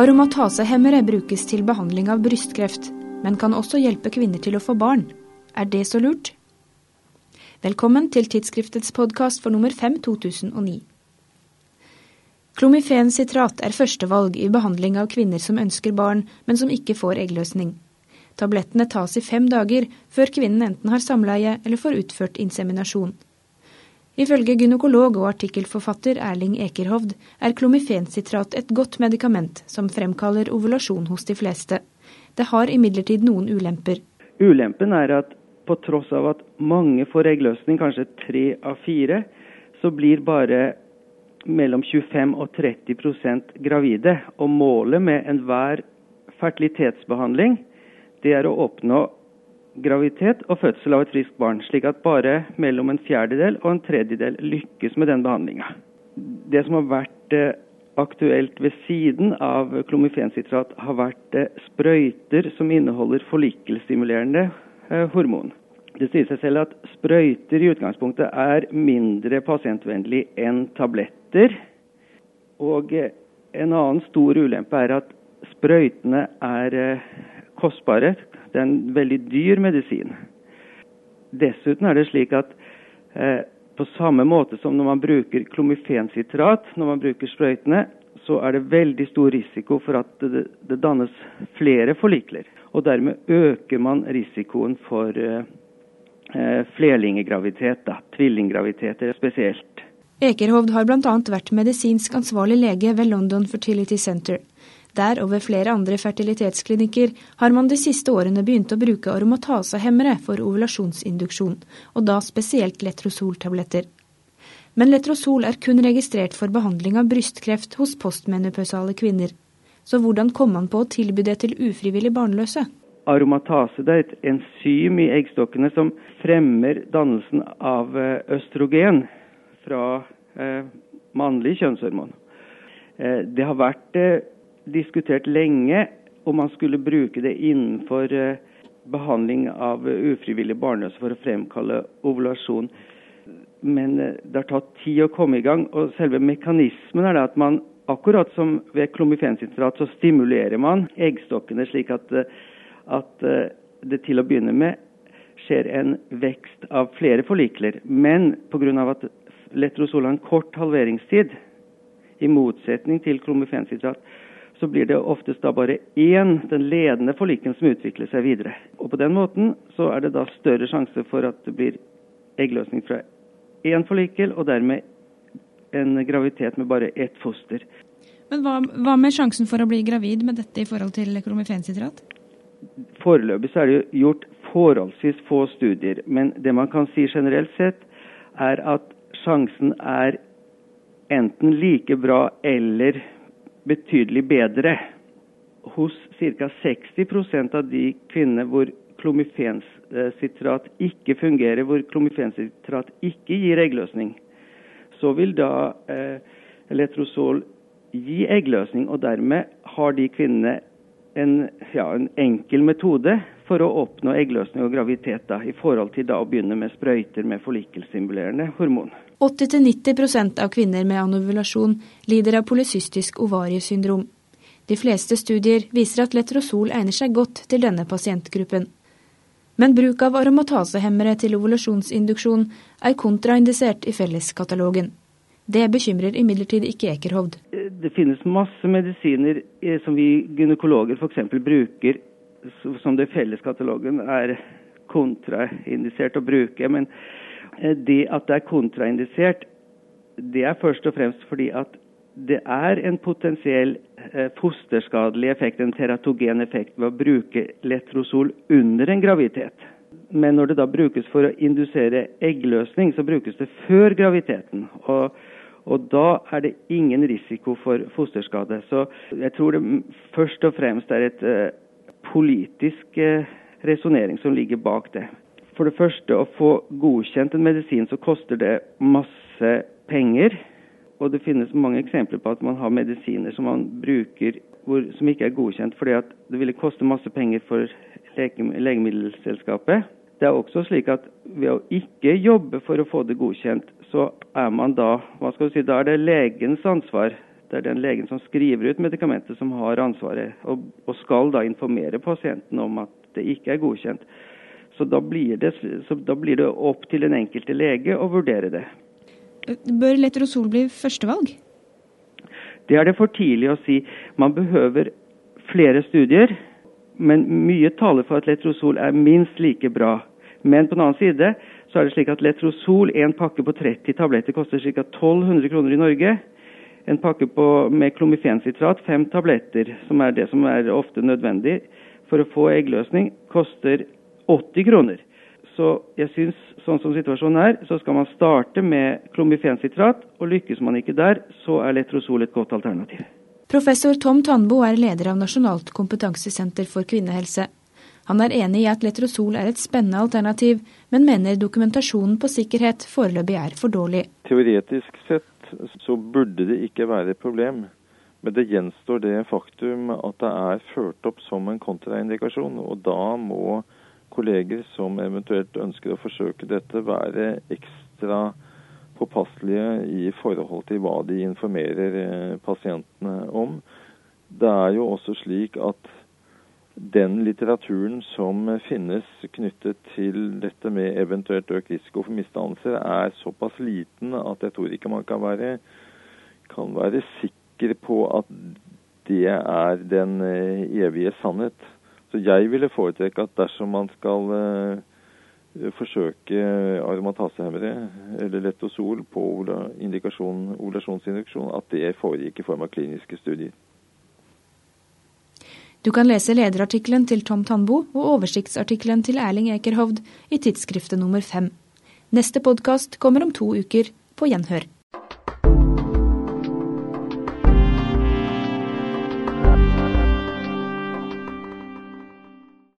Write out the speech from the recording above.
Aromatasehemmere brukes til behandling av brystkreft, men kan også hjelpe kvinner til å få barn. Er det så lurt? Velkommen til tidsskriftets podkast for nummer 5 2009. Klomifensitrat er førstevalg i behandling av kvinner som ønsker barn, men som ikke får eggløsning. Tablettene tas i fem dager før kvinnen enten har samleie eller får utført inseminasjon. Ifølge gynekolog og artikkelforfatter Erling Ekerhovd er klomifensitrat et godt medikament som fremkaller ovulasjon hos de fleste. Det har imidlertid noen ulemper. Ulempen er at på tross av at mange får eggløsning, kanskje tre av fire, så blir bare mellom 25 og 30% gravide. Og målet med enhver fertilitetsbehandling det er å oppnå graviditet og fødsel av et friskt barn, slik at bare mellom en fjerdedel og en tredjedel lykkes med den behandlinga. Det som har vært eh, aktuelt ved siden av klomifensitrat, har vært eh, sprøyter som inneholder follikkelstimulerende eh, hormon. Det sier seg selv at sprøyter i utgangspunktet er mindre pasientvennlig enn tabletter. Og en annen stor ulempe er at sprøytene er kostbare. Det er en veldig dyr medisin. Dessuten er det slik at eh, på samme måte som når man bruker klomifensitrat, når man bruker sprøytene, så er det veldig stor risiko for at det, det dannes flere forlikler. Og dermed øker man risikoen for eh, eh flerlinggraviditet, tvillinggraviditeter spesielt. Ekerhovd har bl.a. vært medisinsk ansvarlig lege ved London Fertility Center. Der og ved flere andre fertilitetsklinikker har man de siste årene begynt å bruke aromatasehemmere for ovulasjonsinduksjon, og da spesielt letrosoltabletter. Men letrosol er kun registrert for behandling av brystkreft hos postmenopøsale kvinner. Så hvordan kom man på å tilby det til ufrivillig barnløse? Aromatase er et enzym i eggstokkene som fremmer dannelsen av eh, østrogen fra eh, mannlig kjønnshormon. Eh, det har vært eh, diskutert lenge om man skulle bruke det innenfor eh, behandling av ufrivillig barnløse for å fremkalle ovulasjon. Men eh, det har tatt tid å komme i gang. Og selve mekanismen er at man, akkurat som ved klomifensintrat, så stimulerer man eggstokkene slik at, eh, at det til å begynne med skjer en vekst av flere forlikler. Men pga. at letrosol har en kort halveringstid, i motsetning til klomifensitrat, så blir det oftest da bare én, den ledende forliken, som utvikler seg videre. Og På den måten så er det da større sjanse for at det blir eggløsning fra én forlikel, og dermed en graviditet med bare ett foster. Men hva, hva, med sjansen for å bli gravid med dette i forhold til kromifensitrat? Foreløpig så er det gjort forholdsvis få studier. Men det man kan si generelt sett, er at sjansen er enten like bra eller betydelig bedre. Hos ca. 60% av de kvinnene hvor klomifensitrat ikke fungerer, hvor klomifensitrat ikke gir eggløsning, så vil da eh, letrosol gi eggløsning. Og dermed har de kvinnene en, ja, en, enkel metode for å oppnå eggløsning og graviditet, da, i forhold til da å begynne med sprøyter med follikkelstimulerende hormon. 80-90% av kvinner med anovulasjon lider av polysystisk ovariesyndrom. De fleste studier viser at letrosol egner seg godt til denne pasientgruppen. Men bruk av aromatasehemmere til ovulasjonsinduksjon er kontraindisert i felleskatalogen. Det bekymrer imidlertid ikke Ekerhovd. Det finnes masse medisiner eh, som vi gynekologer f.eks. bruker som det felleskatalogen er kontraindisert å bruke. men Eh, det at det er kontraindisert, det er først og fremst fordi at det er en potensiell eh, fosterskadelig effekt, en teratogen effekt, ved å bruke letrosol under en graviditet. Men når det da brukes for å indusere eggløsning, så brukes det før graviditeten. Og, og da er det ingen risiko for fosterskade. Så jeg tror det først og fremst er et uh, politisk uh, resonnering som ligger bak det. For det første, å få godkjent en medisin, så koster det masse penger. Og det finnes mange eksempler på at man har medisiner som man bruker hvor, som ikke er godkjent fordi at det ville koste masse penger for legemiddelselskapet. Det er også slik at ved å ikke jobbe for å få det godkjent, så er man da hva skal du si, da er det legens ansvar det er den legen som skriver ut medikamentet som har ansvaret, og, og skal da informere pasienten om at det ikke er godkjent. Så da, det, så da blir det opp til den enkelte lege å vurdere det. Bør Letrozol bli førstevalg? Det er det for tidlig å si. Man behøver flere studier, men mye taler for at Letrozol er minst like bra. Men på den annen side så er det slik at Letrozol, en pakke på 30 tabletter, koster ca. 1200 kroner i Norge. En pakke på, med klomifensitrat, fem tabletter, som er det som er ofte nødvendig for å få eggløsning, koster 80 kroner. Så jeg syns, sånn som situasjonen er, så skal man starte med klomifensitrat, og lykkes man ikke der, så er Letrozol et godt alternativ. Professor Tom Tandbo er leder av Nasjonalt kompetansesenter for kvinnehelse. Han er enig i at Letrozol er et spennende alternativ, men mener dokumentasjonen på sikkerhet foreløpig er for dårlig. Teoretisk sett så burde det ikke være et problem. Men det gjenstår det faktum at det er ført opp som en kontraindikasjon. Og da må kolleger som eventuelt ønsker å forsøke dette, være ekstra påpasselige i forhold til hva de informerer eh, pasientene om. Det er jo også slik at den litteraturen som finnes knyttet til dette med eventuelt økt risiko for misdannelser, er såpass liten at jeg tror ikke man kan være, kan være sikker på at det er den eh, evige sannhet. Så jeg ville foretrekke at dersom man skal uh, forsøke aromatasehemmere eller Lettosol på ovulasjonsinduksjon, at det foregikk i form av kliniske studier. Du kan lese lederartikkelen til Tom Tandbo og oversiktsartikkelen til Erling Ekerhovd i tidsskriftet nummer fem. Neste podkast kommer om to uker. På gjenhør.